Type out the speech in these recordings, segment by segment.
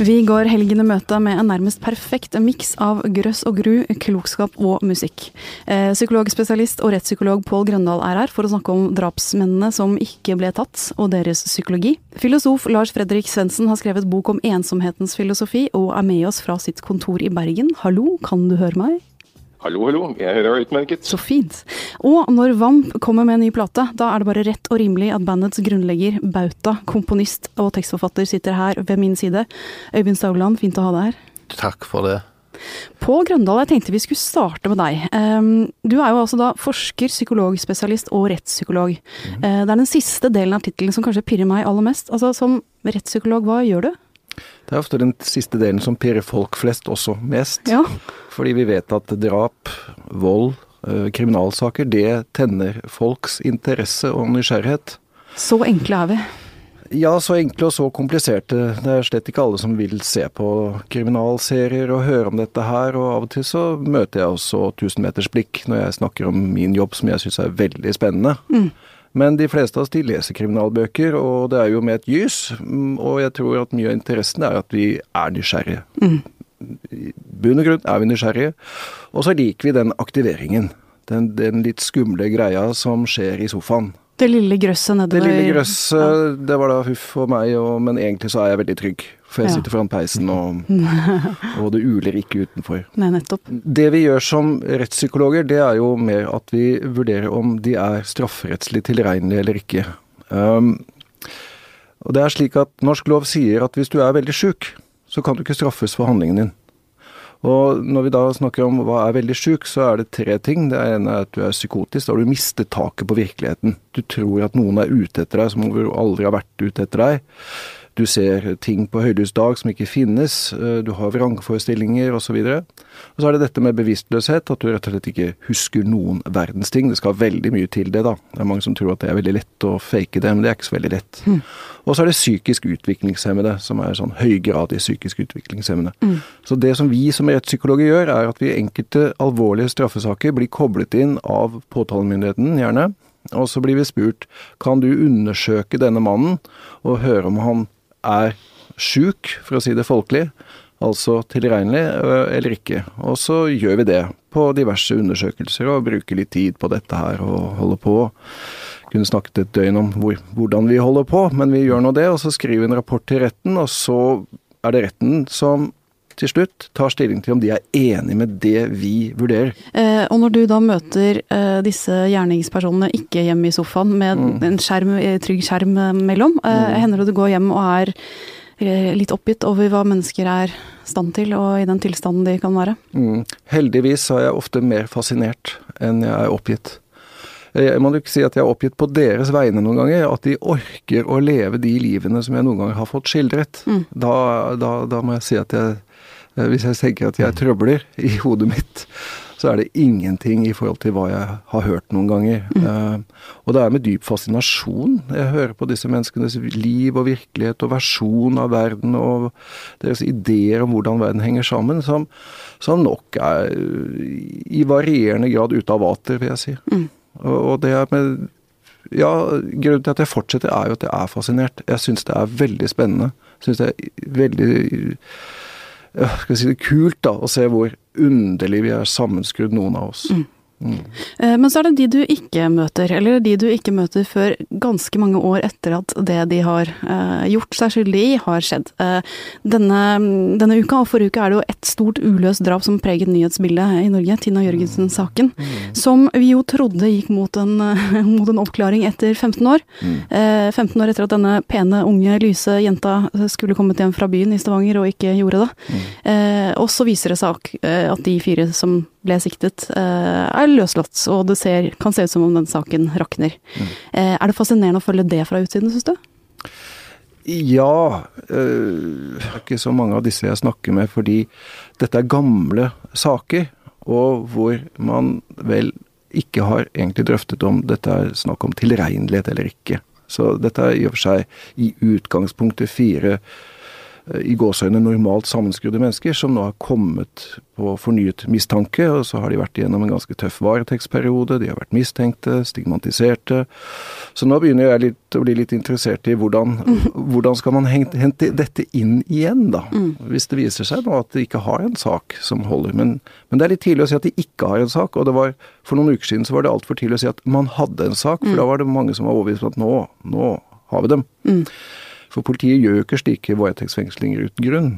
Vi går helgen i møte med en nærmest perfekt miks av grøss og gru, klokskap og musikk. Eh, psykologspesialist og rettspsykolog Pål Grøndal er her for å snakke om drapsmennene som ikke ble tatt, og deres psykologi. Filosof Lars Fredrik Svendsen har skrevet bok om ensomhetens filosofi, og er med oss fra sitt kontor i Bergen. Hallo, kan du høre meg? Hallo, hallo. Jeg hører deg utmerket. Så fint. Og når Vamp kommer med en ny plate, da er det bare rett og rimelig at bandets grunnlegger, bauta, komponist og tekstforfatter sitter her ved min side. Øyvind Staugland, fint å ha deg her. Takk for det. Pål Grøndal, jeg tenkte vi skulle starte med deg. Ehm, du er jo altså da forsker, psykologspesialist og rettspsykolog. Mm. Det er den siste delen av tittelen som kanskje pirrer meg aller mest. Altså Som rettspsykolog, hva gjør du? Det er ofte den siste delen som pirrer folk flest også mest. Ja. Fordi vi vet at drap, vold, eh, kriminalsaker, det tenner folks interesse og nysgjerrighet. Så enkle er vi. Ja, så enkle og så kompliserte. Det er slett ikke alle som vil se på kriminalserier og høre om dette her, og av og til så møter jeg også tusenmetersblikk når jeg snakker om min jobb som jeg syns er veldig spennende. Mm. Men de fleste av oss de leser kriminalbøker, og det er jo med et gys. Mm, og jeg tror at mye av interessen er at vi er nysgjerrige. Mm. I bunn og grunn er vi nysgjerrige. Og så liker vi den aktiveringen. Den, den litt skumle greia som skjer i sofaen. Det lille grøsset nedover Det lille grøsset, det var da huff for meg, og, men egentlig så er jeg veldig trygg. For jeg sitter foran peisen, og, og det uler ikke utenfor. Nei, nettopp. Det vi gjør som rettspsykologer, det er jo mer at vi vurderer om de er strafferettslig tilregnelige eller ikke. Um, og det er slik at norsk lov sier at hvis du er veldig sjuk, så kan du ikke straffes for handlingen din. Og når vi da snakker om hva er veldig sjuk, så er det tre ting. Det ene er at du er psykotisk. Da har du mistet taket på virkeligheten. Du tror at noen er ute etter deg som aldri har vært ute etter deg. Du ser ting på høylys dag som ikke finnes. Eh, du har vrangforestillinger osv. Og, og så er det dette med bevisstløshet, at du rett og slett ikke husker noen verdens ting. Det skal veldig mye til det, da. Det er mange som tror at det er veldig lett å fake det, men det er ikke så veldig lett. Mm. Og så er det psykisk utviklingshemmede, som er sånn høygradig psykisk utviklingshemmede. Mm. Så det som vi som rettspsykologer gjør, er at vi i enkelte alvorlige straffesaker blir koblet inn av påtalemyndigheten, gjerne. Og så blir vi spurt kan du undersøke denne mannen og høre om han er sjuk, for å si det folkelig, altså tilregnelig eller ikke. Og så gjør vi det på diverse undersøkelser og bruker litt tid på dette her og holder på. Kunne snakket et døgn om hvor, hvordan vi holder på, men vi gjør nå det. Og så skriver vi en rapport til retten, og så er det retten som til slutt tar stilling til om de er enig med det vi vurderer. Eh, og når du da møter eh, disse gjerningspersonene ikke hjemme i sofaen med mm. en skjerm, eh, trygg skjerm eh, mellom, eh, mm. hender det du går hjem og er eh, litt oppgitt over hva mennesker er stand til, og i den tilstanden de kan være? Mm. Heldigvis er jeg ofte mer fascinert enn jeg er oppgitt. Jeg må ikke si at jeg er oppgitt på deres vegne noen ganger. At de orker å leve de livene som jeg noen ganger har fått skildret. Mm. Da, da, da, må jeg si at jeg hvis jeg tenker at jeg trøbler i hodet mitt, så er det ingenting i forhold til hva jeg har hørt noen ganger. Mm. Uh, og det er med dyp fascinasjon jeg hører på disse menneskenes liv og virkelighet og versjon av verden og deres ideer om hvordan verden henger sammen, som, som nok er i varierende grad ute av vater, vil jeg si. Mm. Og, og, det er med Ja, grunnen til at jeg fortsetter, er jo at jeg er fascinert. Jeg syns det er veldig spennende. Syns det er veldig skal si det, kult da, å se hvor underlig vi er sammenskrudd, noen av oss. Mm. Mm. Men så er det de du ikke møter, eller de du ikke møter før ganske mange år etter at det de har uh, gjort seg skyldig i, har skjedd. Uh, denne, denne, uka og forrige uke er det jo et stort uløst drap som preget nyhetsbildet i Norge, Tina Jørgensen-saken. Mm. Som vi jo trodde gikk mot en, mot en oppklaring etter 15 år. 15 mm. år etter at denne pene, unge, lyse jenta skulle kommet hjem fra byen i Stavanger og ikke gjorde det. Mm. og så viser det seg at de fire som ble siktet, eh, er løslatt, og det ser, kan se ut som om den saken rakner. Mm. Eh, er det fascinerende å følge det fra utsiden, syns du? Ja. Øh, det er ikke så mange av disse jeg snakker med, fordi dette er gamle saker, og hvor man vel ikke har egentlig drøftet om dette er snakk om tilregnelighet eller ikke. Så dette er i og for seg i utgangspunktet fire i gåseøyne normalt sammenskrudde mennesker, som nå har kommet på fornyet mistanke. og Så har de vært igjennom en ganske tøff varetektsperiode, de har vært mistenkte, stigmatiserte. Så nå begynner jeg litt, å bli litt interessert i hvordan, hvordan skal man hente dette inn igjen, da. Mm. Hvis det viser seg nå at de ikke har en sak som holder. Men, men, det er litt tidlig å si at de ikke har en sak. Og det var, for noen uker siden så var det altfor tidlig å si at man hadde en sak, for mm. da var det mange som var overbevist om at nå, nå har vi dem. Mm. For politiet gjør jo ikke slike varetektsfengslinger uten grunn.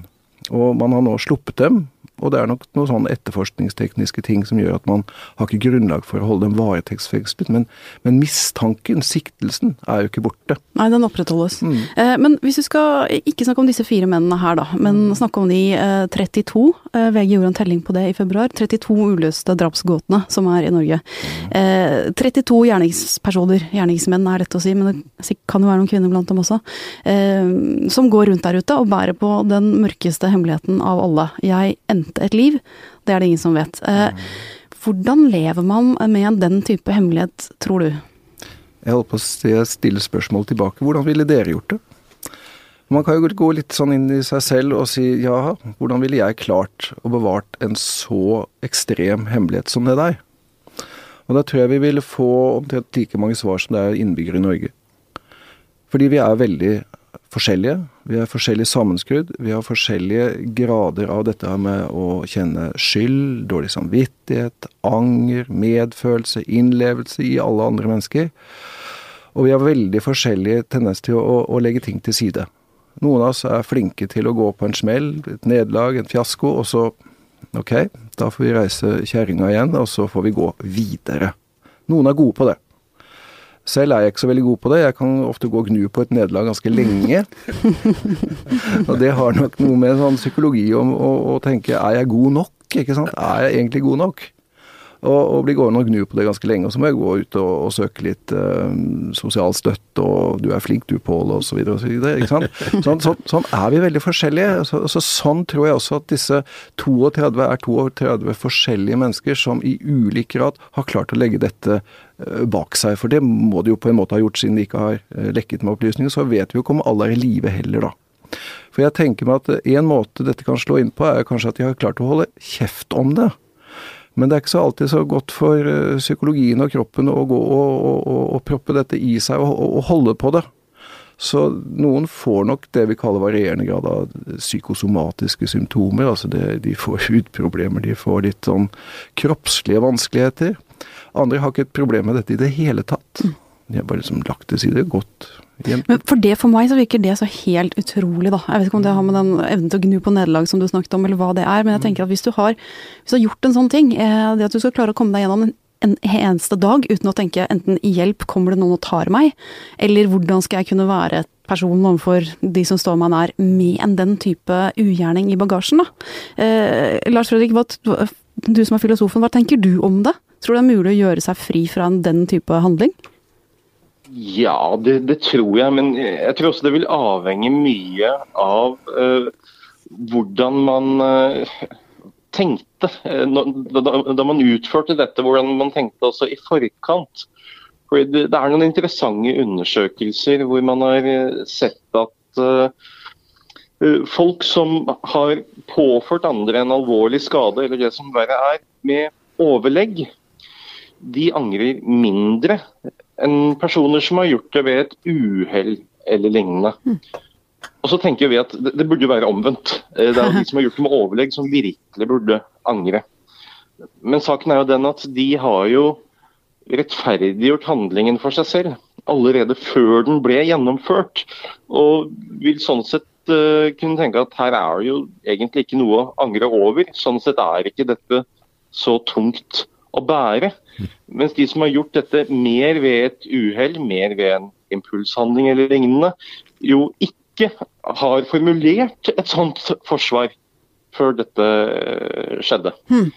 Og man har nå sluppet dem, og det er nok noen sånne etterforskningstekniske ting som gjør at man har ikke grunnlag for å holde dem varetektsfengslet. Men, men, mistanken, siktelsen, er jo ikke borte. Nei, den opprettholdes. Mm. Eh, men hvis vi skal ikke snakke om disse fire mennene her, da, men mm. snakke om de eh, 32. Eh, VG gjorde en telling på det i februar. 32 uløste drapsgåtene som er i Norge. Mm. 32 gjerningspersoner, gjerningsmenn er lett å si, men det kan jo være noen kvinner blant dem også, eh, som går rundt der ute og bærer på den mørkeste hemmeligheten av alle. Jeg endte endte et liv, det er det ingen som vet. Eh, hvordan lever man med den type hemmelighet, tror du? Jeg holdt på å stille spørsmål tilbake. Hvordan ville dere gjort det? Man kan jo gå litt sånn inn i seg selv og si ja, hvordan ville jeg klart å bevart en så ekstrem hemmelighet som det der? Og da tror jeg vi ville få omtrent like mange svar som det er innbyggere i Norge. Fordi vi er veldig forskjellige. Vi er forskjellig sammenskrudd. Vi har forskjellige grader av dette med å kjenne skyld, dårlig samvittighet, anger, medfølelse, innlevelse i alle andre mennesker. Og vi har veldig forskjellige tendens til å, å, legge ting til side. Noen av oss er flinke til å gå på en smell, et nederlag, en fiasko, og så Ok, da får vi reise kjerringa igjen, og så får vi gå videre. Noen er gode på det. Selv er jeg ikke så veldig god på det. Jeg kan ofte gå og gnu på et nederlag ganske lenge. og det har nok noe med sånn psykologi om å tenke er jeg god nok? Ikke sant? Er jeg egentlig god nok? Og, og blir gående og gnu på det ganske lenge. Og så må jeg gå ut og, og søke litt eh, sosial støtte, og du er flink du, Pål, osv. Sånn, sånn, sånn er vi veldig forskjellige. Så, så, sånn tror jeg også at disse 32 er 32 forskjellige mennesker som i ulik grad har klart å legge dette uh, bak seg. For det må de jo på en måte ha gjort siden de ikke har uh, lekket med opplysninger. Så vet vi jo ikke om alle er i live heller, da. For jeg tenker meg at en måte dette kan slå inn på, er kanskje at de har klart å holde kjeft om det. Men det er ikke så alltid så godt for eh, psykologien og kroppen å gå og, og, og, og proppe dette i seg og, holde på det. Så noen får nok det vi kaller varierende grad av psykosomatiske symptomer. Altså det, de får hudproblemer, de får litt sånn kroppslige vanskeligheter. Andre har ikke et problem med dette i det hele tatt. De har bare liksom lagt til side, hjem. Men for det for meg så virker det så helt utrolig, da. Jeg vet ikke om det har med den evnen til å gnu på nederlag som du snakket om, eller hva det er. Men jeg tenker at hvis du har, hvis du har gjort en sånn ting, eh, det at du skal klare å komme deg gjennom en en eneste dag uten å tenke enten 'hjelp, kommer det noen og tar meg', eller 'hvordan skal jeg kunne være et person overfor de som står meg nær', med en den type ugjerning i bagasjen, da. Eh, Lars Fredrik, hva, du som er filosofen, hva tenker du om det? Tror du det er mulig å gjøre seg fri fra den type handling? Ja, det, det, tror jeg. Men jeg tror også det vil avhenge mye av uh, hvordan man uh, tenkte uh, da, da, man utførte dette. Hvordan man tenkte også i forkant. For det, det er noen interessante undersøkelser hvor man har sett at folk som har påført andre en alvorlig skade, eller det som verre er, med overlegg, de angrer mindre enn personer som har gjort det ved et uhell eller lignende. Mm. Og så tenker vi at det, det burde være omvendt. Eh, det er de som har gjort det med overlegg som virkelig burde angre. Men saken er jo den at de har jo rettferdiggjort handlingen for seg selv allerede før den ble gjennomført. Og vil sånn sett uh, kunne tenke at her er det jo egentlig ikke noe å angre over. Sånn sett er ikke dette så tungt å bære. Mens de som har gjort dette mer ved et uhell, mer ved en impulshandling eller lignende, jo ikke har formulert et sånt forsvar før dette skjedde. Hmm.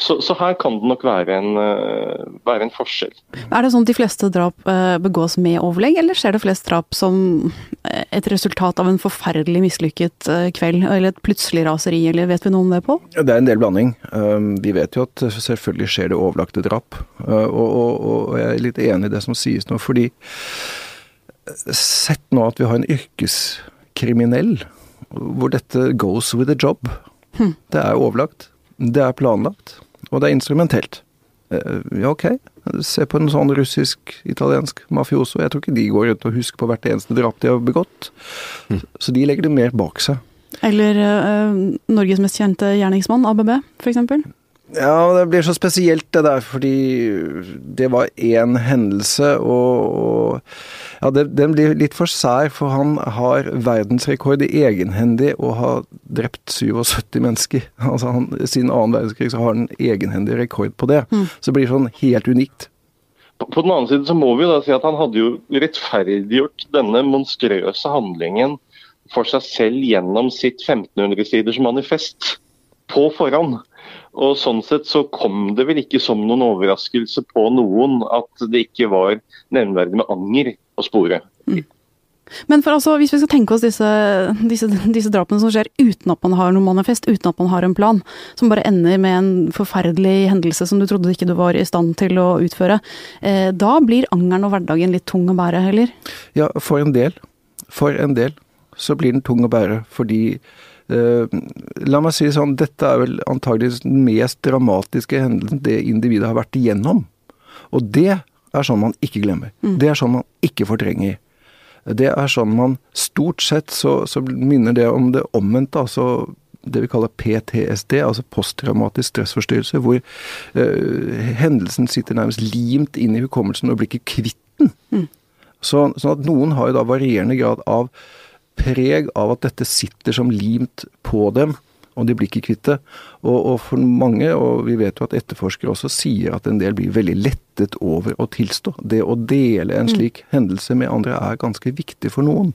Så, så, her kan det nok være en, uh, være en, forskjell. Er det sånn at de fleste drap uh, begås med overlegg, eller skjer det flest drap som uh, et resultat av en forferdelig mislykket kveld, eller et plutselig raseri, eller vet vi noe om det, på? Det er en del blanding. Um, vi vet jo at selvfølgelig skjer det overlagte drap, og, og, og, jeg er litt enig i det som sies nå, fordi sett nå at vi har en yrkeskriminell hvor dette goes with a job. Det er overlagt, det er planlagt, og det er instrumentelt. Eh, ja, ok. Se på en sånn russisk-italiensk mafioso. Jeg tror ikke de går rundt og husker på hvert eneste drap de har begått. Så de legger det mer bak seg. Eller uh, Norges mest kjente gjerningsmann, ABB, f.eks. Ja, det blir så spesielt det der, fordi det var én hendelse, og, og ja, det, den blir litt for sær, for han har verdensrekord i egenhendig å ha drept 77 mennesker. Altså han, Siden annen verdenskrig så har han egenhendig rekord på det. Mm. Så det blir sånn helt unikt. På, på den annen side så må vi jo da si at han hadde jo rettferdiggjort denne monstrøse handlingen for seg selv gjennom sitt 1500 siders manifest på forhånd. Og Sånn sett så kom det vel ikke som noen overraskelse på noen at det ikke var nevnverdig med anger å spore. Mm. Men for altså, hvis vi skal tenke oss disse, disse, disse, drapene som skjer uten at man har noe manifest, uten at man har en plan, som bare ender med en forferdelig hendelse som du trodde ikke du var i stand til å utføre, eh, da blir angeren og hverdagen litt tung å bære, heller? Ja, for en del. For en del så blir den tung å bære, fordi la meg si sånn, dette er vel antageligvis den mest dramatiske hendelsen det individet har vært igjennom. Og det er sånn man ikke glemmer. Mm. Det er sånn man ikke fortrenger. Det er sånn man Stort sett så, så minner det om det omvendte, altså det vi kaller PTSD, altså posttraumatisk stressforstyrrelse, hvor uh, hendelsen sitter nærmest limt inn i hukommelsen og blir ikke kvitt den. Mm. Så, sånn at noen har jo da varierende grad av preg av at dette sitter som limt på dem, og de blir ikke kvitt det. Og, og, for mange, og vi vet jo at etterforskere også sier at en del blir veldig lettet over å tilstå. Det å dele en mm. slik hendelse med andre er ganske viktig for noen.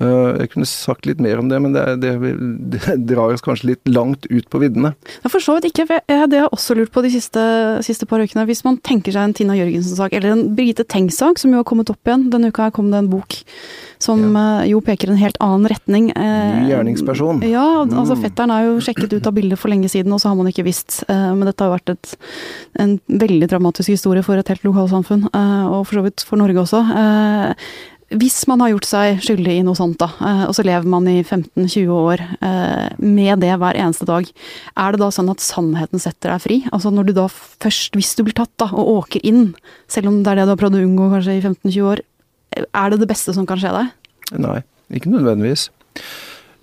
Uh, jeg kunne sagt litt mer om det, men det, det, det drar oss kanskje litt langt ut på viddene. For så vidt ikke. For jeg, det har jeg også lurt på de siste, siste, par ukene. Hvis man tenker seg en Tina Jørgensen-sak, eller en Birgitte Tengs-sak, som jo har kommet opp igjen. Denne uka kom det en bok som ja. uh, jo peker en helt annen retning. Uh, Ny gjerningsperson. Ja, altså mm. fetteren er jo sjekket ut av bildet for lenge siden, og så har man ikke visst. men dette har jo vært et, en veldig dramatisk historie for et helt lokalsamfunn, og for så vidt for Norge også. Hvis man har gjort seg skyldig i noe sånt, da, eh, og så lever man i 15-20 år eh, med det hver eneste dag, er det da sånn at sannheten setter deg fri? Altså når du da først, hvis du blir tatt da, og åker inn, selv om det er det du har prøvd å unngå kanskje i 15-20 år, er det det beste som kan skje deg? Nei, ikke nødvendigvis.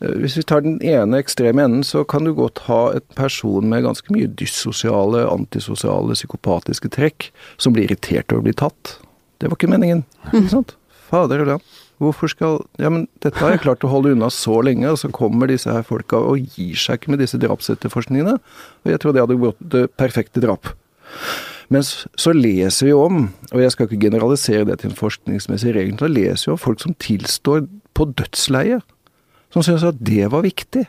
Eh, hvis vi tar den ene ekstreme enden, så kan du godt ha et person med ganske mye dyssosiale, antisosiale, psykopatiske trekk, som blir irritert over å bli tatt. Det var ikke meningen. ikke sant? Fader. Hvorfor skal Ja, men dette har jeg klart å holde unna så lenge, og så kommer disse her folka og gir seg ikke med disse drapsetterforskningene. Og jeg trodde jeg hadde gått det perfekte drap. Men så leser vi om, og jeg skal ikke generalisere det til en forskningsmessig regel, så leser vi om folk som tilstår på dødsleie. Som syns at det var viktig.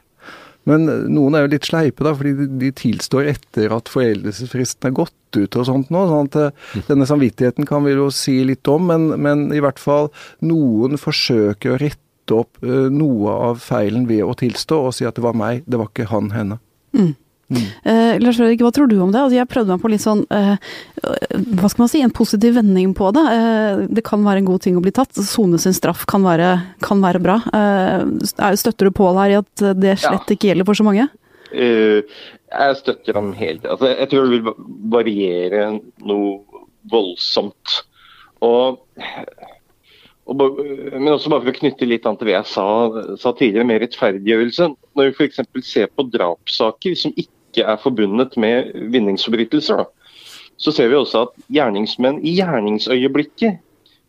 Men noen er jo litt sleipe, da, fordi de tilstår etter at foreldelsesfristen er gått ut og sånt nå. sånn at eh, Denne samvittigheten kan vi jo si litt om, men, men i hvert fall noen forsøker å rette opp uh, noe av feilen ved å tilstå og si at det var meg, det var ikke han, henne. Mm. Mm. Uh, Lars Fredrik, hva tror du om det? Altså, jeg prøvde meg på litt sånn uh, hva skal man si, en positiv vending på det. Uh, det kan være en god ting å bli tatt. Sone sin straff kan være, kan være bra. støtter du Pål her i at det slett ikke gjelder for så mange? jeg støtter ham helt. Altså, jeg tror det vil variere noe voldsomt. Og, og, men også bare for å knytte litt an til det jeg sa, sa tidligere, med rettferdiggjørelse. Når vi f.eks. ser på drapssaker som ikke ikke er forbundet med vinningsforbrytelser, så ser vi også at gjerningsmenn i gjerningsøyeblikket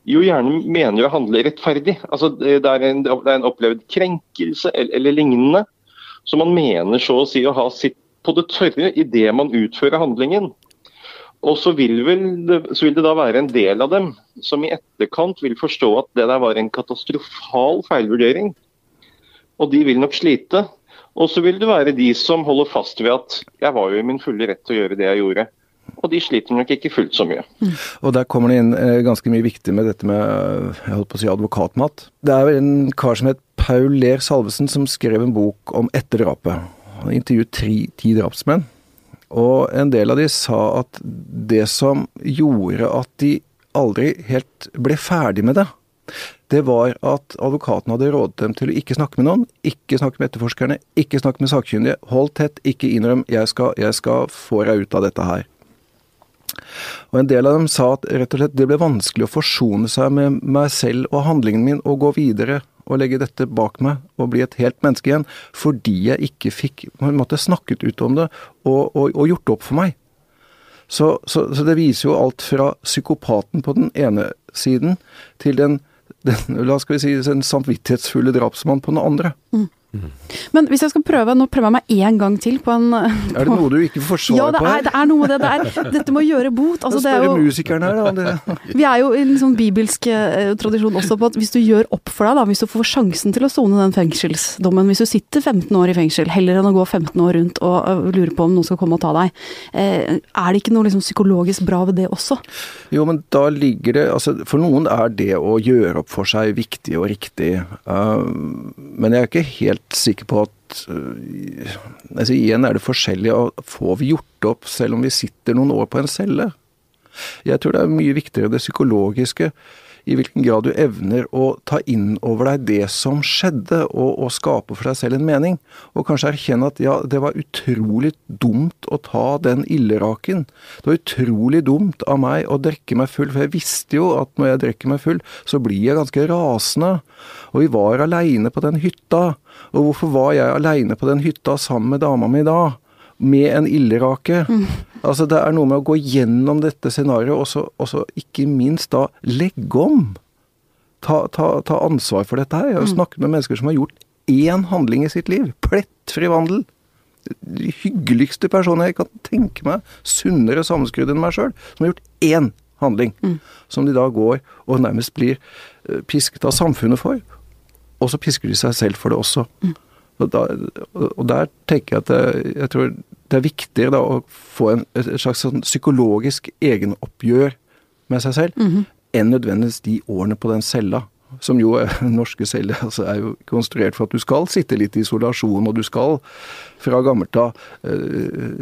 jo gjerne mener å handle rettferdig. Altså, det, er en, det er en opplevd krenkelse eller, eller, lignende. Så man mener så å si å ha sitt på det tørre idet man utfører handlingen. Og så vil, vel, så vil, det da være en del av dem som i etterkant vil forstå at det der var en katastrofal feilvurdering. Og de vil nok slite. Og så vil det være de som holder fast ved at jeg var jo i min fulle rett til å gjøre det jeg gjorde. Og de sliter nok ikke fullt så mye. Mm. Og der kommer det inn eh, ganske mye viktig med dette med jeg holdt på å si advokatmat. Det er en kar som het Paul Ler Salvesen som skrev en bok om etter drapet. Han intervjuet tre, ti drapsmenn. Og en del av de sa at det som gjorde at de aldri helt ble ferdig med det, det var at advokaten hadde rådet dem til å ikke snakke med noen, ikke snakke med etterforskerne, ikke snakke med sakkyndige. Hold tett, ikke innrøm, jeg skal, jeg skal få deg ut av dette her. Og en del av dem sa at rett og slett det ble vanskelig å forsone seg med meg selv og handlingen min og gå videre og legge dette bak meg og bli et helt menneske igjen, fordi jeg ikke fikk på en snakket ut om det og, og, og gjort opp for meg. Så, så, så, det viser jo alt fra psykopaten på den ene siden til den, den la skal vi si, den samvittighetsfulle drapsmann på den andre. Mm. Men hvis jeg skal prøve, nå prøver jeg meg én gang til på en på, Er det noe du ikke får svar ja, på her? Ja, det er noe med det er, Dette må gjøre bot. Altså, det er jo musikeren her, da. Vi er jo i en sånn bibelsk eh, tradisjon også på at hvis du gjør opp for deg, da, hvis du får sjansen til å sone den fengselsdommen, hvis du sitter 15 år i fengsel, heller enn å gå 15 år rundt og uh, lure på om noen skal komme og ta deg, eh, er det ikke noe liksom psykologisk bra ved det også? Jo, men da ligger det altså For noen er det å gjøre opp for seg viktig og riktig, uh, men jeg er ikke helt helt sikker på at øh, altså Igjen er det forskjellig. Får vi gjort opp selv om vi sitter noen år på en celle? Jeg tror det er mye viktigere det psykologiske i hvilken grad du evner å ta inn over deg det som skjedde, og, og, skape for deg selv en mening. Og kanskje erkjenne at ja, det var utrolig dumt å ta den ildraken. Det var utrolig dumt av meg å drikke meg full, for jeg visste jo at når jeg drikker meg full, så blir jeg ganske rasende. Og vi var aleine på den hytta. Og hvorfor var jeg aleine på den hytta sammen med dama mi da? Med en ildrake. Mm. Altså, det er noe med å gå gjennom dette scenarioet, og så ikke minst da legge om. Ta, ta, ta, ansvar for dette her. Jeg har mm. snakket med mennesker som har gjort én handling i sitt liv. Plettfri vandel. De hyggeligste personer jeg kan tenke meg, sunnere sammenskrudd enn meg sjøl, som har gjort én handling. Mm. Som de da går og nærmest blir eh, pisket av samfunnet for. Og så pisker de seg selv for det også. Mm. Og, da, og, der tenker jeg at jeg, jeg tror det er viktigere da å få en, et slags sånn psykologisk egenoppgjør med seg selv, mm -hmm. enn nødvendigvis de årene på den cella som jo er, norske celler altså er jo konstruert for at du skal sitte litt i isolasjon, og du skal fra gammelt av uh,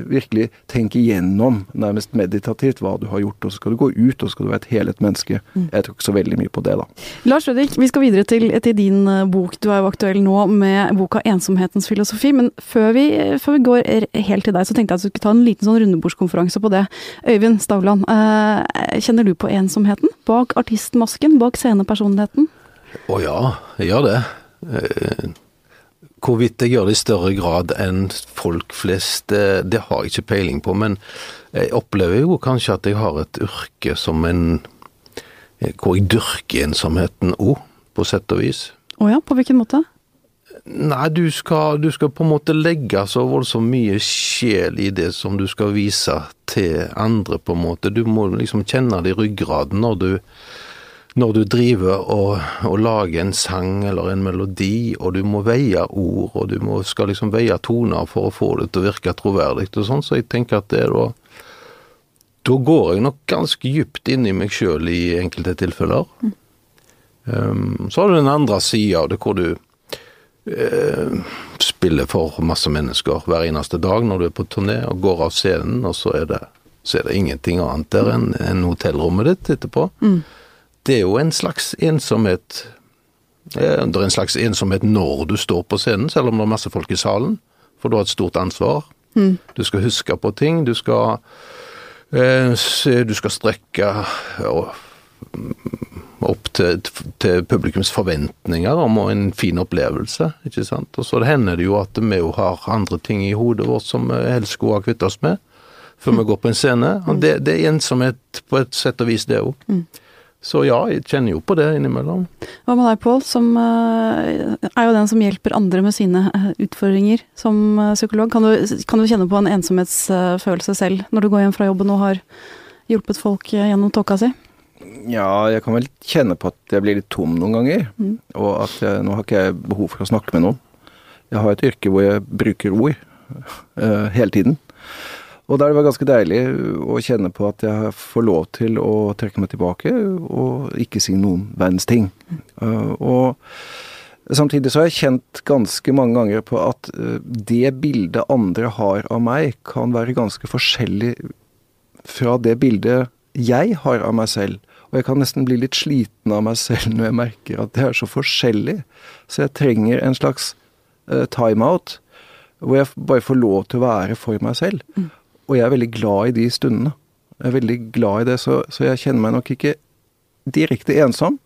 virkelig tenke igjennom, nærmest meditativt, hva du har gjort. Og så skal du gå ut, og så skal du være et helet menneske. Mm. Jeg tror ikke så veldig mye på det, da. Lars Fredrik, vi skal videre til, til, din eh, bok. Du er jo aktuell nå med boka 'Ensomhetens filosofi'. Men før vi, før vi går helt til deg, så tenkte jeg at du skulle ta en liten sånn rundebordskonferanse på det. Øyvind Stavland, uh, kjenner du på ensomheten? Bak artistmasken? Bak scenepersonligheten? Å oh ja, jeg gjør det. Eh, hvorvidt jeg gjør det i større grad enn folk flest, det, det, har jeg ikke peiling på. Men jeg opplever jo kanskje at jeg har et yrke som en Hvor jeg dyrker ensomheten òg, på sett og vis. Å oh ja, på hvilken måte? Nei, du skal, du skal, på en måte legge så voldsomt mye sjel i det som du skal vise til andre, på en måte. Du må liksom kjenne det i ryggraden når du når du driver og, og, lager en sang eller en melodi, og du må veie ord, og du må, skal liksom veie toner for å få det til å virke troverdig og sånn, så jeg tenker at det er da Da går jeg nok ganske dypt inn i meg sjøl i enkelte tilfeller. Mm. Um, så har du den andre sida av det, hvor du uh, spiller for masse mennesker hver eneste dag når du er på turné og går av scenen, og så er det, så er det ingenting annet der enn en hotellrommet ditt etterpå. Mm det er jo en slags ensomhet eh, Det er en slags ensomhet når du står på scenen, selv om det er masse folk i salen. For du har et stort ansvar. Mm. Du skal huske på ting. Du skal, eh, du skal strekke opp til, til, publikums forventninger om en fin opplevelse. ikke sant? Og så hender det jo at vi jo har andre ting i hodet vårt som vi helst skulle ha kvitt oss med før mm. vi går på en scene. Og det, det, er ensomhet på et sett og vis, det òg. Så ja, jeg kjenner jo på det innimellom. Hva med deg, Pål, som uh, er jo den som hjelper andre med sine uh, utfordringer som uh, psykolog. Kan du, kan du, kjenne på en ensomhetsfølelse selv når du går hjem fra jobben og har hjulpet folk gjennom tåka si? Ja, jeg kan vel kjenne på at jeg blir litt tom noen ganger. Mm. Og at jeg, nå har ikke jeg behov for å snakke med noen. Jeg har et yrke hvor jeg bruker ord hele tiden. Og da det det ganske deilig å kjenne på at jeg får lov til å trekke meg tilbake og ikke si noen verdens ting. Uh, og samtidig så har jeg kjent ganske mange ganger på at uh, det bildet andre har av meg, kan være ganske forskjellig fra det bildet jeg har av meg selv. Og jeg kan nesten bli litt sliten av meg selv når jeg merker at det er så forskjellig. Så jeg trenger en slags uh, timeout hvor jeg bare får lov til å være for meg selv. Mm. Og jeg er veldig glad i de stundene. Jeg er veldig glad i det, så, så jeg kjenner meg nok ikke direkte ensom,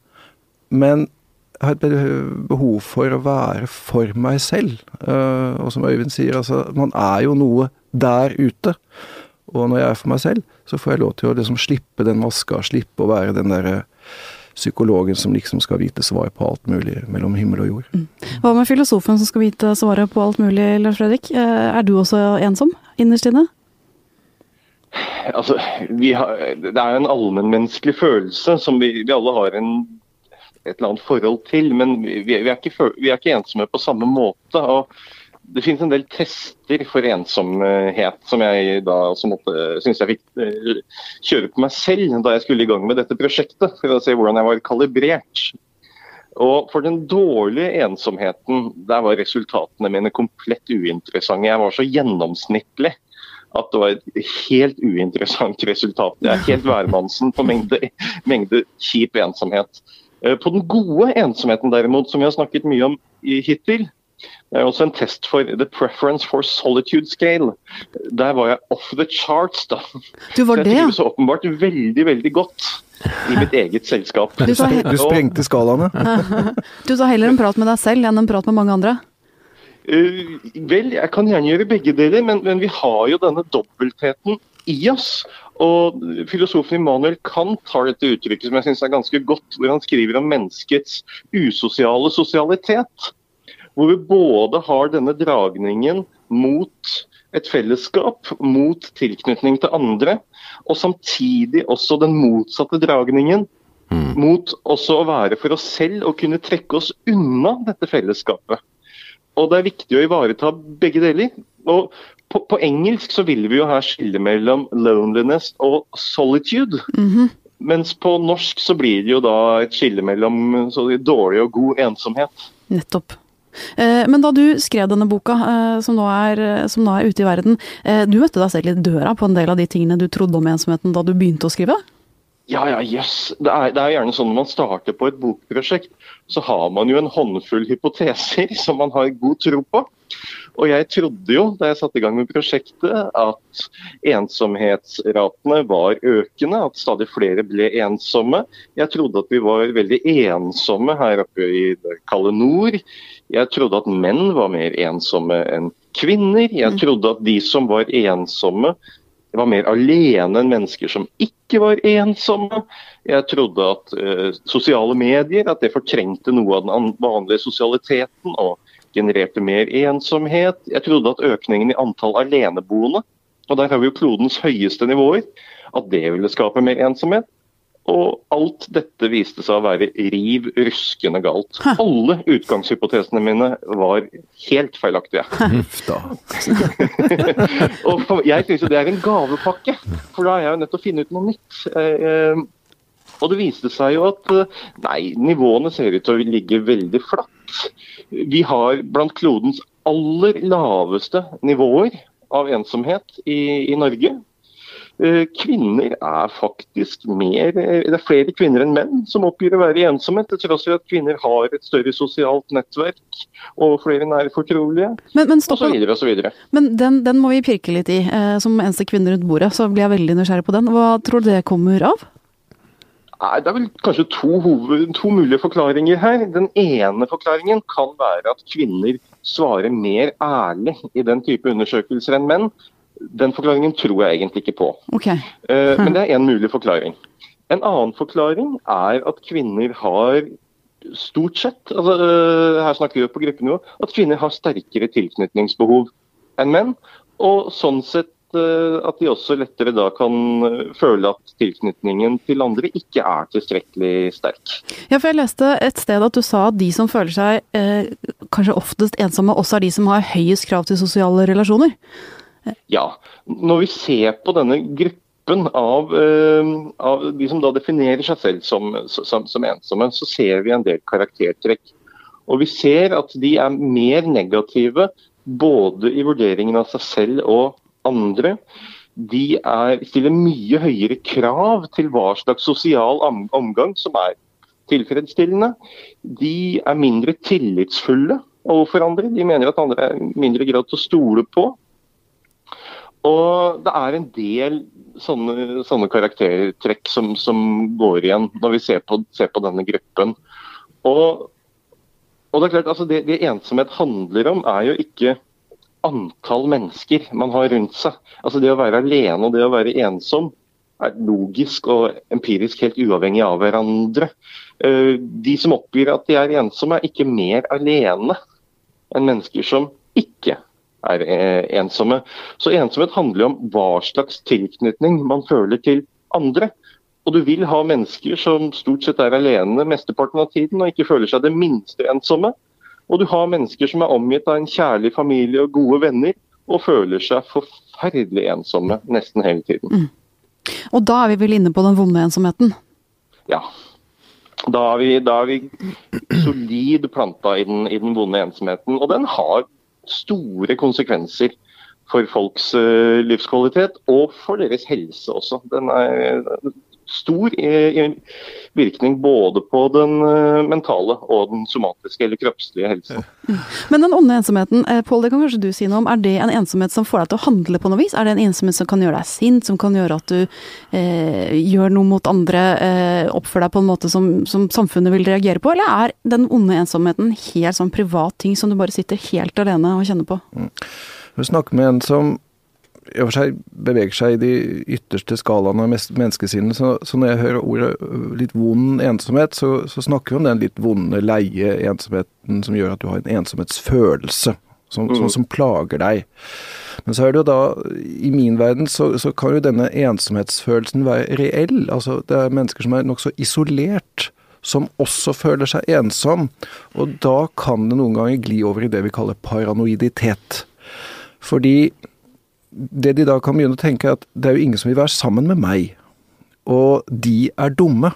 men jeg har et behov for å være for meg selv. Uh, og som Øyvind sier, altså, man er jo noe der ute. Og når jeg er for meg selv, så får jeg lov til å liksom slippe den maska, slippe å være den derre psykologen som liksom skal vite svar på alt mulig mellom himmel og jord. Mm. Hva med filosofen som skal vite svaret på alt mulig, Lars Fredrik? Eh, er du også ensom innerst inne? Altså, har, det er en allmennmenneskelig følelse som vi, vi alle har en, et eller annet forhold til. Men vi, vi, er ikke, vi, er ikke, ensomme på samme måte. og det finnes en del tester for ensomhet som jeg da syns jeg fikk eh, kjøre på meg selv da jeg skulle i gang med dette prosjektet, for å se hvordan jeg var kalibrert. Og For den dårlige ensomheten, der var resultatene mine komplett uinteressante. Jeg var så gjennomsnittlig at det var et helt uinteressant resultat. Det er helt hvermannsen på mengde, mengde kjip ensomhet. Eh, på den gode ensomheten derimot, som vi har snakket mye om hittil, det er også en test for The Preference for Solitude Scale. Der var jeg off the charts, da. Du var det, så jeg trives åpenbart veldig, veldig godt i mitt eget selskap. Du, du sprengte skalaene. du sa heller en prat med deg selv enn en prat med mange andre? Uh, vel, jeg kan gjerne gjøre begge deler, men, men vi har jo denne dobbeltheten i oss. Og Filosofen Immanuel Kant har dette uttrykket som jeg synes er ganske godt, hvor han skriver om menneskets usosiale sosialitet. Hvor vi både har denne dragningen mot et fellesskap, mot tilknytning til andre, og samtidig også den motsatte dragningen mm. mot også å være for oss selv og kunne trekke oss unna dette fellesskapet. Og Det er viktig å ivareta begge deler. Og på, på engelsk så vil vi jo her skille mellom loneliness og solitude. Mm -hmm. Mens på norsk så blir det jo da et skille mellom dårlig og god ensomhet. Nettopp. Eh, men da du skrev denne boka, eh, som nå, er, som nå er ute i verden, eh, du møtte deg selv i døra på en del av de tingene du trodde om ensomheten da du begynte å skrive? Ja, ja, jøss. Yes. Det, det, er gjerne sånn når man starter på et bokprosjekt, så har man jo en håndfull hypoteser som man har god tro på. Og jeg trodde jo da jeg satte i gang med prosjektet at ensomhetsratene var økende, at stadig flere ble ensomme. Jeg trodde at vi var veldig ensomme her oppe i det kalde nord. Jeg trodde at menn var mer ensomme enn kvinner. Jeg mm. trodde at de som var ensomme, var mer alene enn mennesker som ikke var ensomme. Jeg trodde at eh, sosiale medier at det fortrengte noe av den vanlige sosialiteten og genererte mer ensomhet. Jeg trodde at økningen i antall aleneboende, og der har vi jo klodens høyeste nivåer, at det ville skape mer ensomhet. Og alt dette viste seg å være riv ruskende galt. Hæ. Alle utgangshypotesene mine var helt feilaktige. og jeg syns jo det er en gavepakke, for da er jeg jo nødt til å finne ut noe nytt. Eh, eh, og det viste seg jo at eh, nei, nivåene ser ut til å ligge veldig flatt. Vi har blant klodens aller laveste nivåer av ensomhet i, i Norge. Eh, kvinner er faktisk mer eh, Det er flere kvinner enn menn som oppgir å være ensomme, til tross for at kvinner har et større sosialt nettverk og flere nære fortrolige, men, men og så videre og så videre. Men den, den, må vi pirke litt i. Eh, som eneste kvinne rundt bordet, så blir jeg veldig nysgjerrig på den. Hva tror du det kommer av? Det er vel kanskje to, hoved, to mulige forklaringer her. Den ene forklaringen kan være at kvinner svarer mer ærlig i den type undersøkelser enn menn. Den forklaringen tror jeg egentlig ikke på. Okay. Uh, men det er en mulig forklaring. En annen forklaring er at kvinner har stort sett, altså, uh, her snakker vi på gruppenivå, at kvinner har sterkere tilknytningsbehov enn menn. Og sånn sett uh, at de også lettere da kan føle at tilknytningen til andre ikke er tilstrekkelig sterk. Ja, for Jeg leste et sted at du sa at de som føler seg eh, kanskje oftest ensomme, også er de som har høyest krav til sosiale relasjoner. Ja. Når vi ser på denne gruppen av, uh, av de som da definerer seg selv som, som, som, ensomme, så ser vi en del karaktertrekk. Og vi ser at de er mer negative både i vurderingen av seg selv og andre. de er, stiller mye høyere krav til hva slags sosial omgang som er tilfredsstillende. De er mindre tillitsfulle overfor andre. De mener at andre er mindre grad til å stole på. Og det er en del sånne, sånne karaktertrekk som, som, går igjen når vi ser på, ser på denne gruppen. Og, og, det er klart, altså det, det ensomhet handler om, er jo ikke antall mennesker man har rundt seg. Altså Det å være alene og det å være ensom er logisk og empirisk helt uavhengig av hverandre. Eh, de som oppgir at de er ensomme, er ikke mer alene enn mennesker som ikke er eh, ensomme. Så ensomhet handler om hva slags tilknytning man føler til andre. Og du vil ha mennesker som stort sett er alene mesteparten av tiden og ikke føler seg det minste ensomme. Og du har mennesker som er omgitt av en kjærlig familie og gode venner og føler seg forferdelig ensomme nesten hele tiden. Mm. Og da er vi vel inne på den vonde ensomheten? Ja. Da er vi, da er vi solid planta i den, i den vonde ensomheten. Og den har store konsekvenser for folks uh, livskvalitet, og for deres helse også. Den er stor i virkning både på den uh, mentale og den somatiske eller kroppslige helsen. Men den onde ensomheten, eh, Pål, det kan kanskje du si noe om. Er det en ensomhet som får deg til å handle på noe vis? Er det en ensomhet som kan gjøre deg sint, som kan gjøre at du eh, gjør noe mot andre, eh, oppfører deg på en måte som, som, samfunnet vil reagere på? Eller er den onde ensomheten helt sånn privat ting som du bare sitter helt alene og kjenner på? Mm. Vi snakker med en som i og for seg beveger seg i de ytterste skalaene av menneskesinnet. Så, så, når jeg hører ordet øh, litt vond ensomhet, så, så, snakker vi om den litt vonde, leie ensomheten som gjør at du har en ensomhetsfølelse. Som, mm. Sånn som plager deg. Men så er det jo da, i min verden, så, så kan jo denne ensomhetsfølelsen være reell. Altså det er mennesker som er nokså isolert som også føler seg ensom. Og da kan det noen ganger gli over i det vi kaller paranoiditet. Fordi det de da kan begynne å tenke, er at det er jo ingen som vil være sammen med meg. Og de er dumme.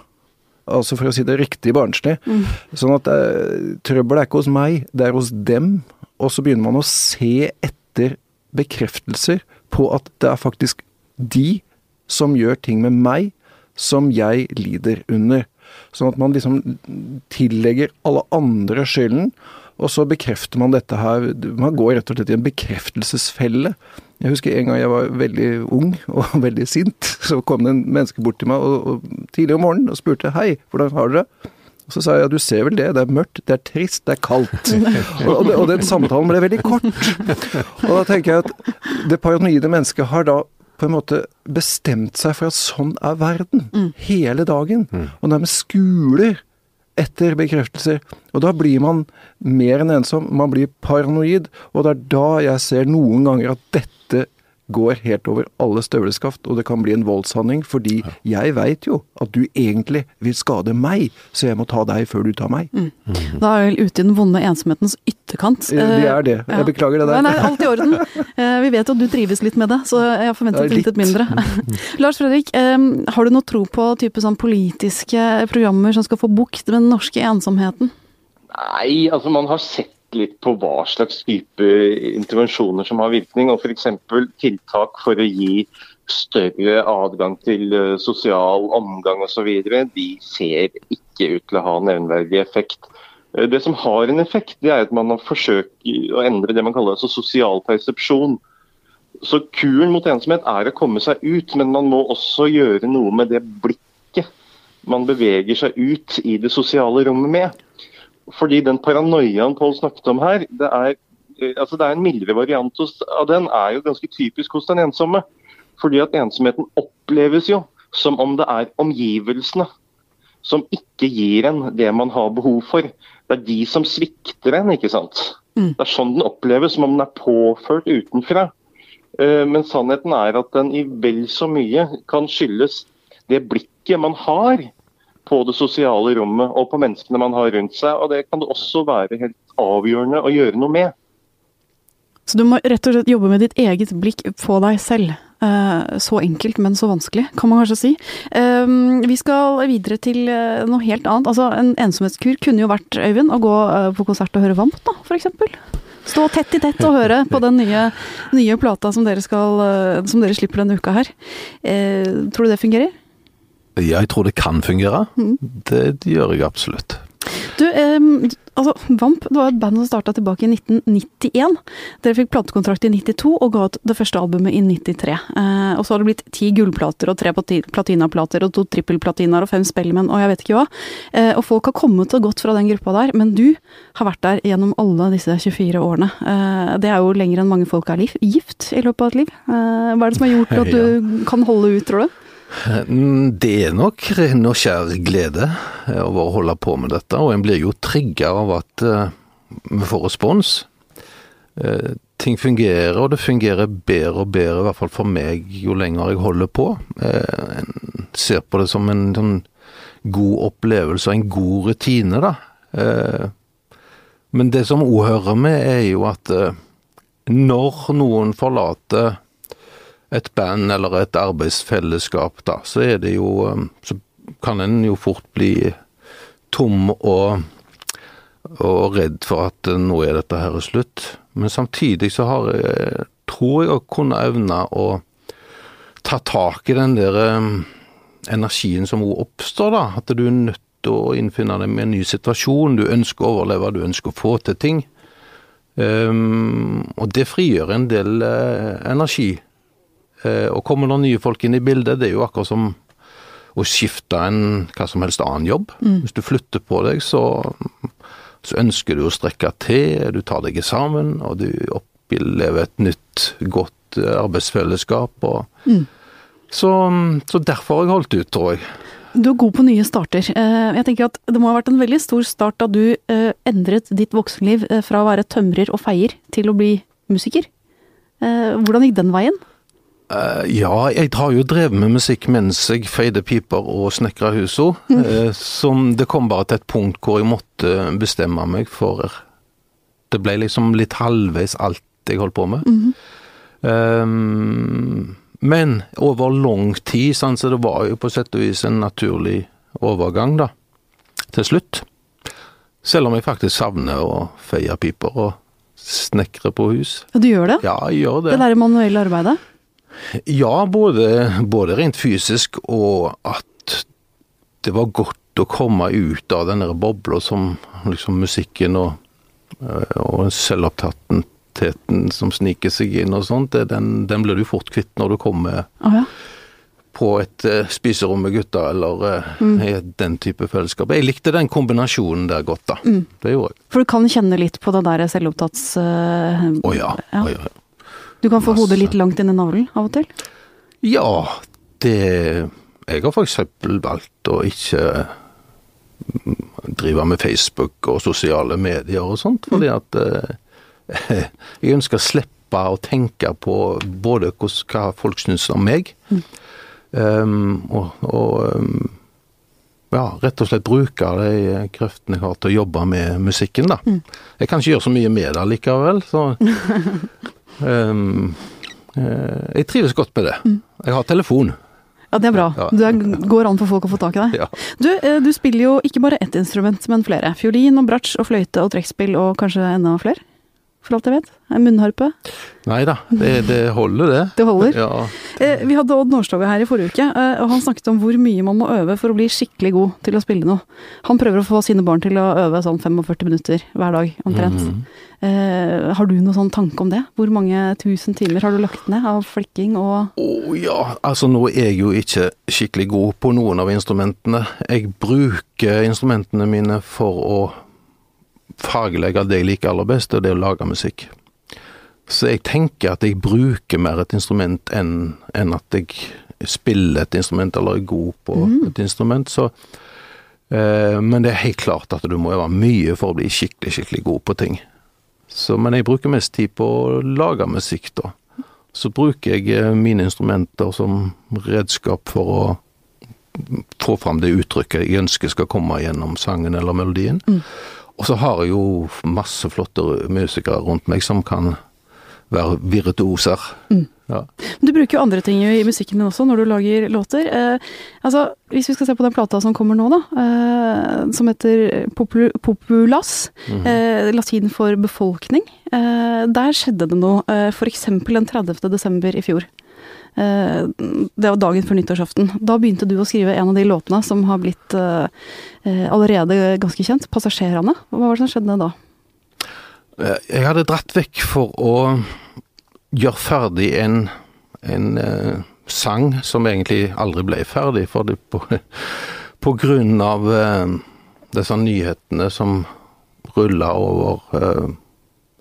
Altså for å si det riktig barnslig. Mm. Sånn at uh, trøbbelet er ikke hos meg, det er hos dem. Og så begynner man å se etter bekreftelser på at det er faktisk de som gjør ting med meg som jeg lider under. Sånn at man liksom tillegger alle andre skylden, og så bekrefter man dette her Man går rett og slett i en bekreftelsesfelle. Jeg husker en gang jeg var veldig ung og veldig sint. Så kom det en menneske bort til meg og, og, tidlig om morgenen og spurte 'Hei, hvordan har dere det?' Og så sa jeg ja, du ser vel det, det er mørkt, det er trist, det er kaldt. og, det, og den samtalen ble veldig kort. Og da tenker jeg at det paranoide mennesket har da på en måte bestemt seg for at sånn er verden. Mm. Hele dagen. Mm. Og nærmest skuler etter bekreftelser. Og da blir man mer enn ensom, man blir paranoid. Og det er da jeg ser noen ganger at dette går helt over alle støvleskaft, og det kan bli en voldshandling. Fordi jeg veit jo at du egentlig vil skade meg, så jeg må ta deg før du tar meg. Mm. Da er vi vel ute i den vonde ensomhetens ytterkant. Det er det. Jeg ja. beklager det der. Nei, nei, alt i orden. Eh, vi vet jo at du trives litt med det, så jeg forventet litt, litt mindre. Lars Fredrik, har du noe tro på type sånn politiske programmer som skal få bukt med den norske ensomheten? Nei, altså man har sett litt på hva slags type intervensjoner som har virkning. og F.eks. tiltak for å gi større adgang til eh, sosial omgang osv. De ser ikke ut til å ha nevnverdig effekt. Eh, det som har en effekt, det er at man har forsøkt å endre det man kaller altså sosial persepsjon. Så Kuren mot ensomhet er å komme seg ut, men man må også gjøre noe med det blikket man beveger seg ut i det sosiale rommet med. Fordi den paranoiaen Pål snakket om her, det er, eh, altså det er en mildere variant av den, er jo ganske typisk hos den ensomme. Fordi at ensomheten oppleves jo som om det er omgivelsene som ikke gir en det man har behov for. Det er de som svikter en, ikke sant. Mm. Det er sånn den oppleves, som om den er påført utenfra. Eh, men sannheten er at den i vel så mye kan skyldes det blikket man har på det sosiale rommet og på menneskene man har rundt seg. og Det kan det også være helt avgjørende å gjøre noe med. Så du må rett og slett jobbe med ditt eget blikk på deg selv. Eh, så enkelt, men så vanskelig, kan man kanskje si. Eh, vi skal videre til eh, noe helt annet. Altså, En ensomhetskur kunne jo vært, Øyvind, å gå på konsert og høre Vamp, da, f.eks. Stå tett i tett og høre på den nye, nye plata som dere, skal, eh, som dere slipper denne uka her. Eh, tror du det fungerer? Jeg tror det kan fungere. Det gjør jeg absolutt. Du, eh, altså, Vamp det var et band som starta tilbake i 1991. Dere fikk platekontrakt i 92 og ga ut det første albumet i 93. Eh, og så har det blitt ti gullplater og tre platinaplater og to trippelplatinaer og fem spellemenn og jeg vet ikke hva. Eh, og folk har kommet og gått fra den gruppa der, men du har vært der gjennom alle disse 24 årene. Eh, det er jo lenger enn mange folk er liv, gift i løpet av et liv. Eh, hva er det som har gjort at du kan holde ut, tror du? Mm, Det er nok ren og skjær glede eh, over å holde på med dette, og en blir jo trigga av at eh, vi får respons. Eh, ting fungerer, og det fungerer bedre og bedre, i hvert fall for meg, jo lenger jeg holder på. En ser på det som en sånn god opplevelse og en god rutine, da. Men det som òg hører med, er jo at når noen forlater et band eller et arbeidsfellesskap, da, så er det jo um, Så kan en jo fort bli tom og, og redd for at uh, nå er dette her slutt. Men samtidig så har jeg, tror jeg å kunne evne å ta tak i den der um, energien som oppstår, da. At du er nødt til å innfinne deg med en ny situasjon. Du ønsker å overleve, du ønsker å få til ting. Um, og det frigjør en del uh, energi. Eh, og kommer det nye folk inn i bildet, det er jo akkurat som å skifte en hva som helst annen jobb. Hvis du flytter på deg, så, så ønsker du å strekke til, du tar deg sammen, og du opplever et nytt, godt eh, arbeidsfellesskap. Og, så, så derfor har jeg holdt ut, tror jeg. Du er god på nye starter. Eh, Jeg tenker at Det må ha vært en veldig stor start da du endret ditt voksenliv fra å være tømrer og feier til å bli musiker. Hvordan gikk den veien? Eh, ja, jeg har jo drevet med musikk mens jeg feide piper og snekra husa. Eh, som det kom bare til et punkt hvor jeg måtte bestemme meg for Det ble liksom litt halvveis alt jeg holdt på med. Um, men over lang tid, sånn, så det var jo på sett og vis en naturlig overgang, da. Til slutt. Selv om jeg faktisk savner å feie piper og snekre på hus. Ja, du gjør det? Ja, jeg gjør det. Det der manuelle arbeidet? Ja, både, både rent fysisk og at det var godt å komme ut av den bobla som liksom musikken og, øh, og selvopptattheten som sniker seg inn og sånt, det, den, den blir du fort kvitt når du kommer oh, ja. på et eh, spiserom med gutta eller mm. i den type fellesskap. Jeg likte den kombinasjonen der godt, da. Det gjorde jeg. For du kan kjenne litt på det der selvopptatts... eh, oh, ja. Ja. Oh, ja. Du kan få Masse. hodet litt langt inn i navlen av og til? Ja, det Jeg har eksempel valgt å ikke mm, drive med Facebook og sosiale medier og sånt, fordi at eh, jeg ønsker å slippe å tenke på både hos- hva folk syns om meg, um, og, og um, ja, rett og slett bruke de kreftene jeg har til å jobbe med musikken, da. Jeg kan ikke gjøre så mye med det likevel, så um, Jeg trives godt med det. Jeg har telefon. Ja, det er bra. Det Du går an for folk å få tak i deg. Ja. Du, eh, du spiller jo ikke bare ett instrument, men flere. Fiolin og bratsj og fløyte og trekkspill og kanskje enda flere? For alt jeg vet. En munnharpe. Nei da, det, det holder det. Det holder. Ja. Eh, Vi hadde Odd Nårstoga her i forrige uke, eh, og han snakket om hvor mye man må øve for å bli skikkelig god til å spille noe. Han prøver å få sine barn til å øve sånn 45 minutter hver dag, omtrent. Mhm. Eh, har du noen sånn tanke om det? Hvor mange tusen timer har du lagt ned av flikking og Å ja, altså nå er jeg jo ikke skikkelig god på noen av instrumentene. Jeg bruker instrumentene mine for å fargelegge det jeg liker aller best, og det er å lage musikk. Så jeg tenker at jeg bruker mer et instrument enn enn at jeg spiller et instrument eller er god på et instrument. Så, eh, men det er helt klart at du må øve mye for å bli skikkelig, skikkelig god på ting. Så, men jeg bruker mest tid på å lage musikk, da. Så bruker jeg eh, mine instrumenter som redskap for å få fram det uttrykket jeg ønsker skal komme gjennom sangen eller melodien. Og så har jeg jo masse flotte musikere rundt meg som kan være virtuoser Ja. Du bruker jo andre ting i musikken din også når du lager låter. Eh, altså, Hvis vi skal se på den plata som kommer nå, da, eh, som heter Popul Populas, Mhm. eh, latin for befolkning. Eh, der skjedde det noe, eh, f.eks. den 30. desember i fjor. Eh, det var dagen før nyttårsaften. Da begynte du å skrive en av de låtene som har blitt eh, eh, allerede ganske kjent, 'Passasjerene'. Hva var det som skjedde da? Eh, Jeg hadde dratt vekk for å gjøre ferdig en, en eh, sang som egentlig aldri ble ferdig, for det på, på grunn av eh, disse nyhetene som rulla over eh,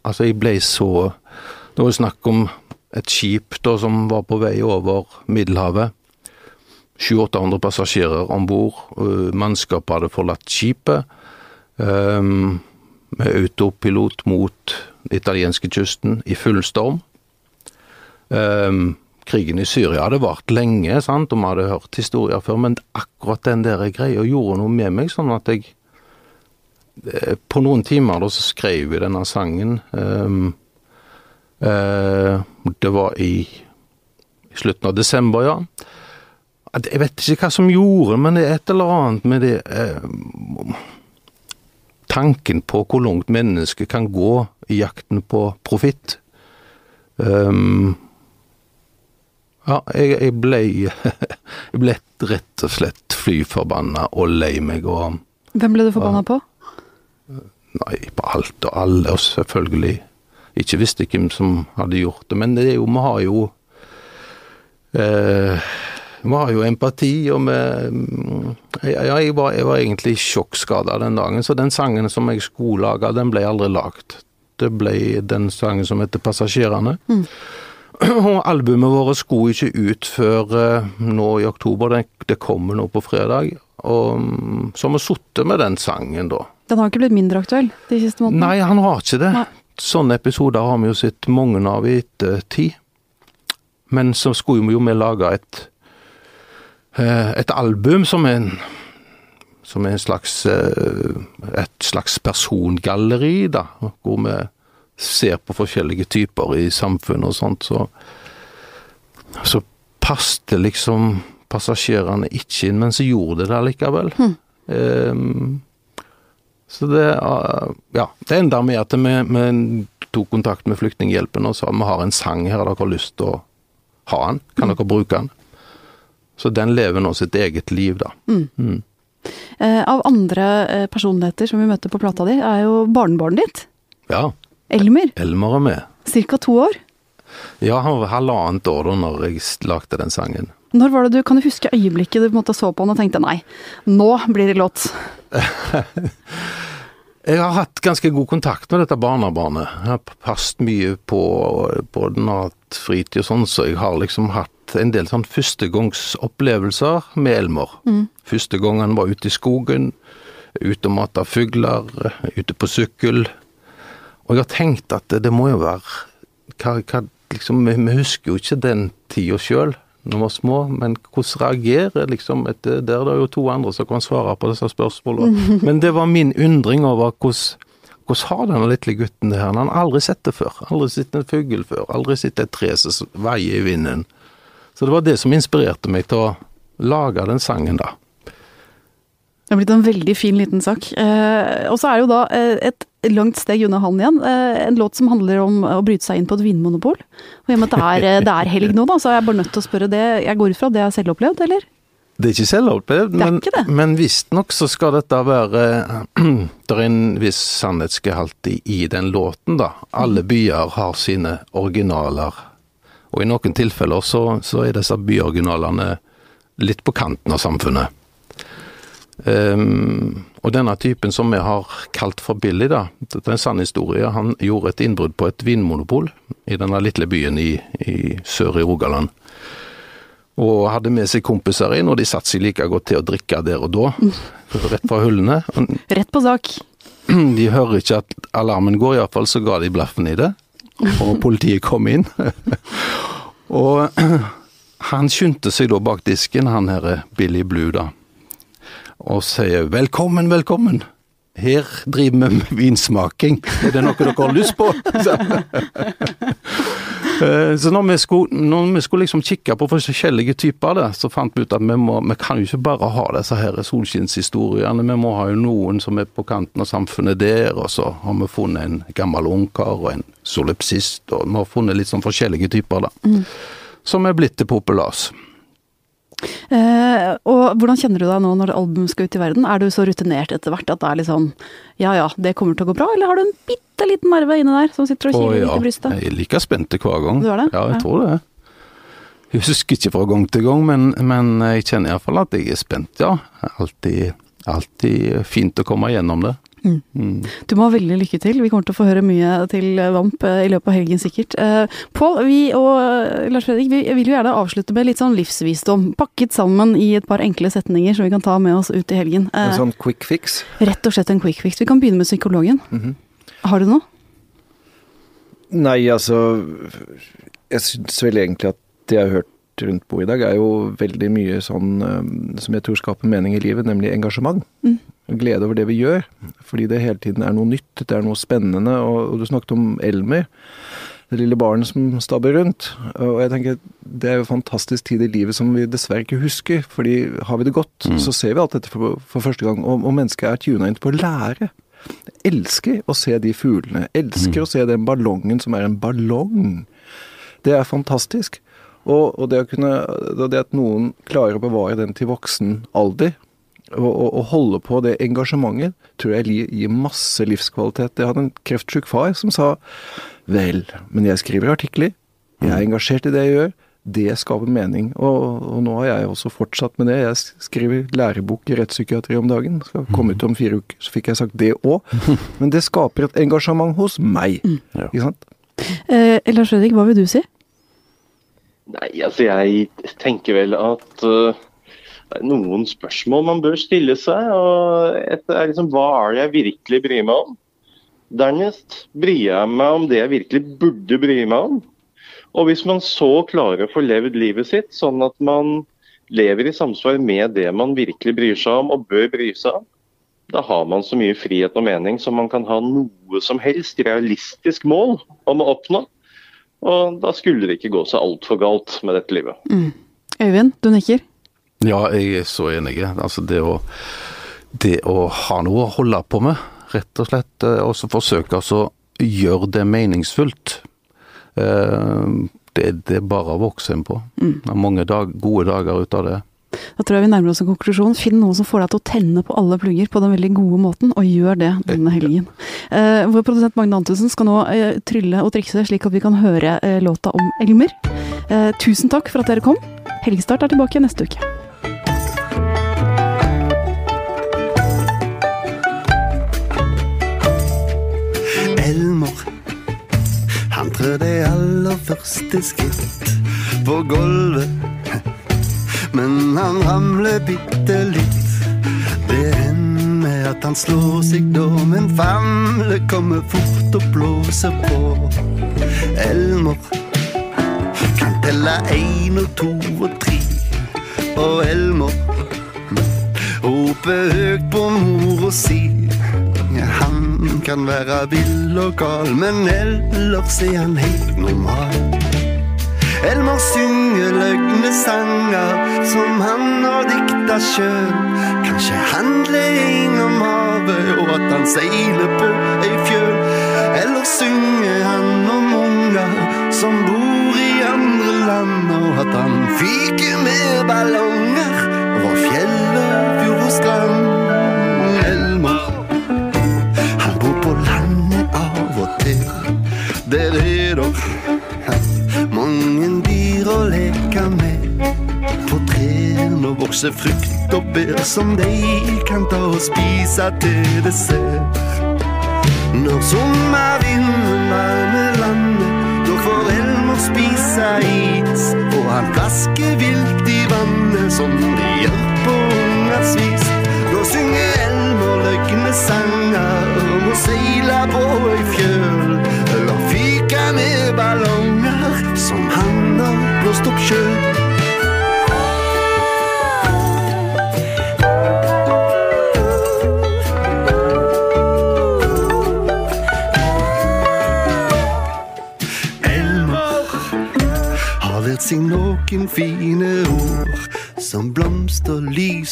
Altså, jeg ble så Det var snakk om et skip da som var på vei over Middelhavet. 700-800 passasjerer om bord. Mannskapet hadde forlatt skipet. Um, med autopilot mot den italienske kysten i full storm. Um, krigen i Syria hadde vart lenge, sant, og vi hadde hørt historier før, men akkurat den der greia gjorde noe med meg, sånn at jeg eh, På noen timer da så skrev jeg denne sangen. Um, uh, det var i, slutten av desember, ja. Jeg vet ikke hva som gjorde, men det er et eller annet med det eh, tanken på hvor langt mennesket kan gå i jakten på profitt. Um, ja, jeg, jeg ble Jeg ble rett og slett fly forbanna og lei meg og Hvem ble du forbanna på? Nei, på alt og alle, og selvfølgelig ikke visste hvem som hadde gjort det, men det er jo, vi har jo eh, Vi har jo empati, og vi ja, jeg, var, jeg var egentlig sjokkskada den dagen, så den sangen som jeg skulle lage, den ble aldri lagd. Det ble den sangen som heter 'Passasjerene'. Og albumet vårt skulle ikke ut før eh, nå i oktober, det, det kommer nå på fredag. Og mm, så har vi sittet med den sangen, da. Den har ikke blitt mindre aktuell de siste månedene? Nei, han har ikke det. Nei. Sånne episoder har vi jo sett mange av i ettertid. Men så skulle vi jo vi lage et, et album som er en som er en slags, eh, et slags persongalleri, da. Hvor vi ser på forskjellige typer i samfunnet og sånt. Så, så passte liksom passasjerene ikke inn, men så gjorde det det likevel. Um, så det Ja, det enda med at vi, vi tok kontakt med Flyktninghjelpen og sa vi har en sang her, dere har lyst til å ha den? Kan dere bruke den? Så den lever nå sitt eget liv, da. Eh, av andre eh, personligheter som vi møter på plata di, er jo barnebarnet ditt. Ja, Elmer. Elmer er med. Ca. to år. Ja, han var halvannet år da når jeg lagde den sangen. Når var det du, Kan du huske øyeblikket du på en måte så på han og tenkte nei, nå blir det låt? Jeg har hatt ganske god kontakt med dette barnebarnet. Jeg har passet mye på, på den og hatt fritid og sånn, så jeg har liksom hatt en del sånn førstegangsopplevelser med Elmer. Første gang han var ute i skogen, ute og mata fugler, ute på sykkel. Og jeg har tenkt at det, må jo være hva, hva, liksom, vi, vi husker jo ikke den tida sjøl når vi var små, men hvordan reagerer liksom etter Der er det jo to andre som kan svare på disse spørsmålene. Men det var min undring over hvordan hvordan har denne lille gutten det her? Han har aldri sett det før. Aldri sett en fugl før. Aldri sett et tre som veier i vinden. Så det var det som inspirerte meg til å lage den sangen, da. Det har blitt en veldig fin liten sak. Eh, og så er det jo da eh, et langt steg unna han igjen. Eh, en låt som handler om å bryte seg inn på et vinmonopol. Og i og med at det er, eh, det er helg nå, da, så er jeg bare nødt til å spørre det. Jeg går ut fra at det er selvopplevd, eller? Det er ikke selvopplevd, Det er men, ikke det. men visstnok så skal dette være Det er en viss sannhetsgehalt i, i den låten, da. Alle byer har sine originaler. Og i noen tilfeller så, så er disse byoriginalene litt på kanten av samfunnet. Um, og denne typen som vi har kalt for Billy, da, dette er en sann historie. Han gjorde et innbrudd på et vinmonopol i denne lille byen i, i sør i Rogaland. Og hadde med seg kompiser inn, og de satte seg like godt til å drikke der og da. Rett fra hullene. Rett på sak. De hører ikke at alarmen går, iallfall så ga de blaffen i det. Og politiet kom inn. og han skyndte seg da bak disken, han her Billy Blue, da. Og sier 'velkommen, velkommen'. Her driver vi med vinsmaking. Er det noe dere har lyst på? Eh, Så når vi, skulle, når vi skulle liksom kikke på forskjellige typer, av det, så fant vi ut at vi, må, vi kan jo ikke bare ha disse her solskinnshistoriene. Vi må ha jo noen som er på kanten av samfunnet der, og så har vi funnet en gammel ungkar og en solipsist, og vi har funnet litt sånn forskjellige typer, da. Som er blitt til populas. Eh, og hvordan kjenner du deg nå når albumet skal ut i verden? Er du så rutinert etter hvert at det er litt sånn ja ja, det kommer til å gå bra, eller har du en bitte liten nerve inni der som sitter og kiler litt ja, i brystet? jeg er like spent hver gang. Du er det? Ja, jeg Ja. tror det. Jeg husker ikke fra gang til gang, men, men jeg kjenner iallfall at jeg er spent, ja. Alltid, alltid fint å komme gjennom det. Mm. Du må ha veldig lykke til. Vi kommer til å få høre mye til Vamp eh, i løpet av helgen sikkert. Eh, Pål, vi og eh, Lars Fredrik vi vil jo gjerne avslutte med litt sånn livsvisdom. Pakket sammen i et par enkle setninger som vi kan ta med oss ut i helgen. En Eh, sånn quick fix. rett og slett en quick fix. Vi kan begynne med psykologen. Mhm. Har du noe? Nei, altså Jeg syns vel egentlig at det jeg har hørt rundt bordet i dag, er jo veldig mye sånn eh, som jeg tror skaper mening i livet, nemlig engasjement. Mm. Glede over det vi gjør. Fordi det hele tiden er noe nytt, det er noe spennende. Og, du snakket om Elmer. Det lille barnet som stabber rundt. Og jeg tenker Det er jo en fantastisk tid i livet som vi dessverre ikke husker. fordi har vi det godt, Mm. så ser vi alt dette for, for første gang. Og, og mennesket er tuna inn på å lære. Jeg elsker å se de fuglene. Jeg elsker å se den ballongen som er en ballong. Det er fantastisk. Og, og det, kunne, det at noen klarer å bevare den til voksen alder, og holde på det engasjementet, tror jeg gir, gir masse livskvalitet. Jeg hadde en kreftsjuk far som sa vel, men jeg skriver artikler, jeg er engasjert i det jeg gjør, det skaper mening. Og, og nå har jeg også fortsatt med det. Jeg skriver lærebok i rettspsykiatri om dagen. Skal komme ut om fire uker, så fikk jeg sagt det òg. Men det skaper et engasjement hos meg. Ja. Ikke sant? Eh, Lars Fredrik, hva vil du si? Nei, altså jeg tenker vel at eh, det er noen spørsmål man bør stille seg. og et er liksom, Hva er det jeg virkelig bryr meg om? Dernest bryr jeg meg om det jeg virkelig burde bry meg om. Og hvis man så klarer å få levd livet sitt sånn at man lever i samsvar med det man virkelig bryr seg om og bør bry seg om, da har man så mye frihet og mening som man kan ha noe som helst realistisk mål om å oppnå. Og da skulle det ikke gå så altfor galt med dette livet. Øyvind, du nikker? Ja, jeg er så enig. Altså det å, det å ha noe å holde på med, rett og slett, eh, og så forsøke å gjøre det meningsfullt. Eh, Det, det er bare å vokse inn på. Det er mange dag, gode dager ut av det. Da tror jeg vi nærmer oss en konklusjon. Finn noe som får deg til å tenne på alle plugger på den veldig gode måten, og gjør det denne helgen. Eh, vår produsent Magne Antonsen skal nå eh, trylle og trikse slik at vi kan høre eh, låta om Elmer. Eh, tusen takk for at dere kom. Helgestart er tilbake neste uke. Elmor. Han trør det aller første skritt på gulvet. Men han ramler bitte litt. Det hender at han slår seg da, men famle kommer fort og blåser på. Elmor kan telle én og to og tre. Og Elmor roper høyt på mora si. Kan være vill og gal, men ellers er han helt normal. Elmer synger løgnesanger som han har dikta sjøl. Kanskje handler innom havet og at han seiler på ei fjøl. Eller synger han om unger som bor i andre land, og at han fyker med ballonger over fjell og fjord og strand. Trærne frukt og bær som de kan ta og spise til dessert. Når sommervinden varmer landet, da får Elmer spise is. Og han plasker vilt i vannet som de gjør på ungers vis.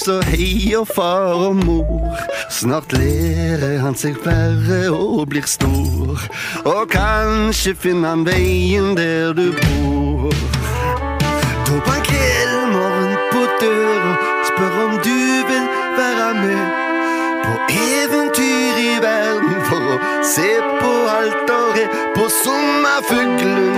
Lys og hei og far og mor. Snart lærer han seg flere og blir stor. Og kanskje finner han veien der du bor. Da banker Elmorgen på døra, spør om du vil være med. På eventyr i verden for å se på alt der er. På sommerfuglen